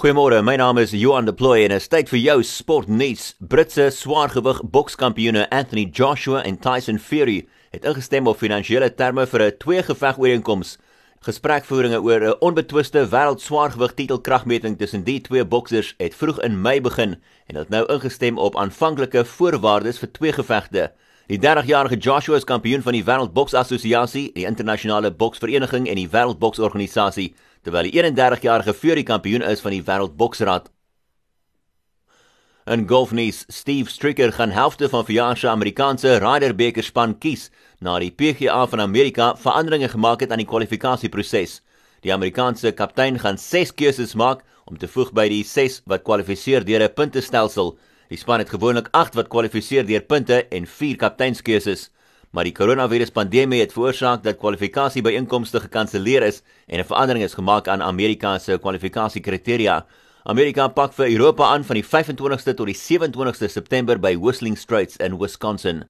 Goeiemôre, my naam is Johan de Plooy en dit is vir jou sportnuus. Britse swaargewig bokskampioene Anthony Joshua en Tyson Fury het ingestem op finansiële terme vir 'n twee-geveg ooreenkoms. Gesprekvoeringe oor 'n onbetwiste wêreld swaargewig titelkragmeting tussen die twee boksers het vroeg in Mei begin en het nou ingestem op aanvanklike voorwaardes vir twee gevegte. Die 30-jarige Joshua is kampioen van die Wêreld Boks Assosiasie, die internasionale boksvereniging en die Wêreld Boksorganisasie terwyl die 31-jarige Fury kampioen is van die Wêreldboksraad. En golfnuus, Steve Stricker gaan helfte van verjaar se Amerikaanse Ryder Beker span kies na die PGA van Amerika veranderinge gemaak het aan die kwalifikasieproses. Die Amerikaanse kaptein gaan 6 keuses maak om te voeg by die 6 wat kwalifiseer deur 'n puntestelsel. Die span het gewoonlik 8 wat kwalifiseer deur punte en 4 kapteinskeuses maar die koronaviruspandemie het veroorsaak dat kwalifikasiebyeenkomste gekanselleer is en 'n verandering is gemaak aan Amerika se kwalifikasiekriteria. Amerika pak vir Europa aan van die 25ste tot die 27ste September by Whistling Straits in Wisconsin.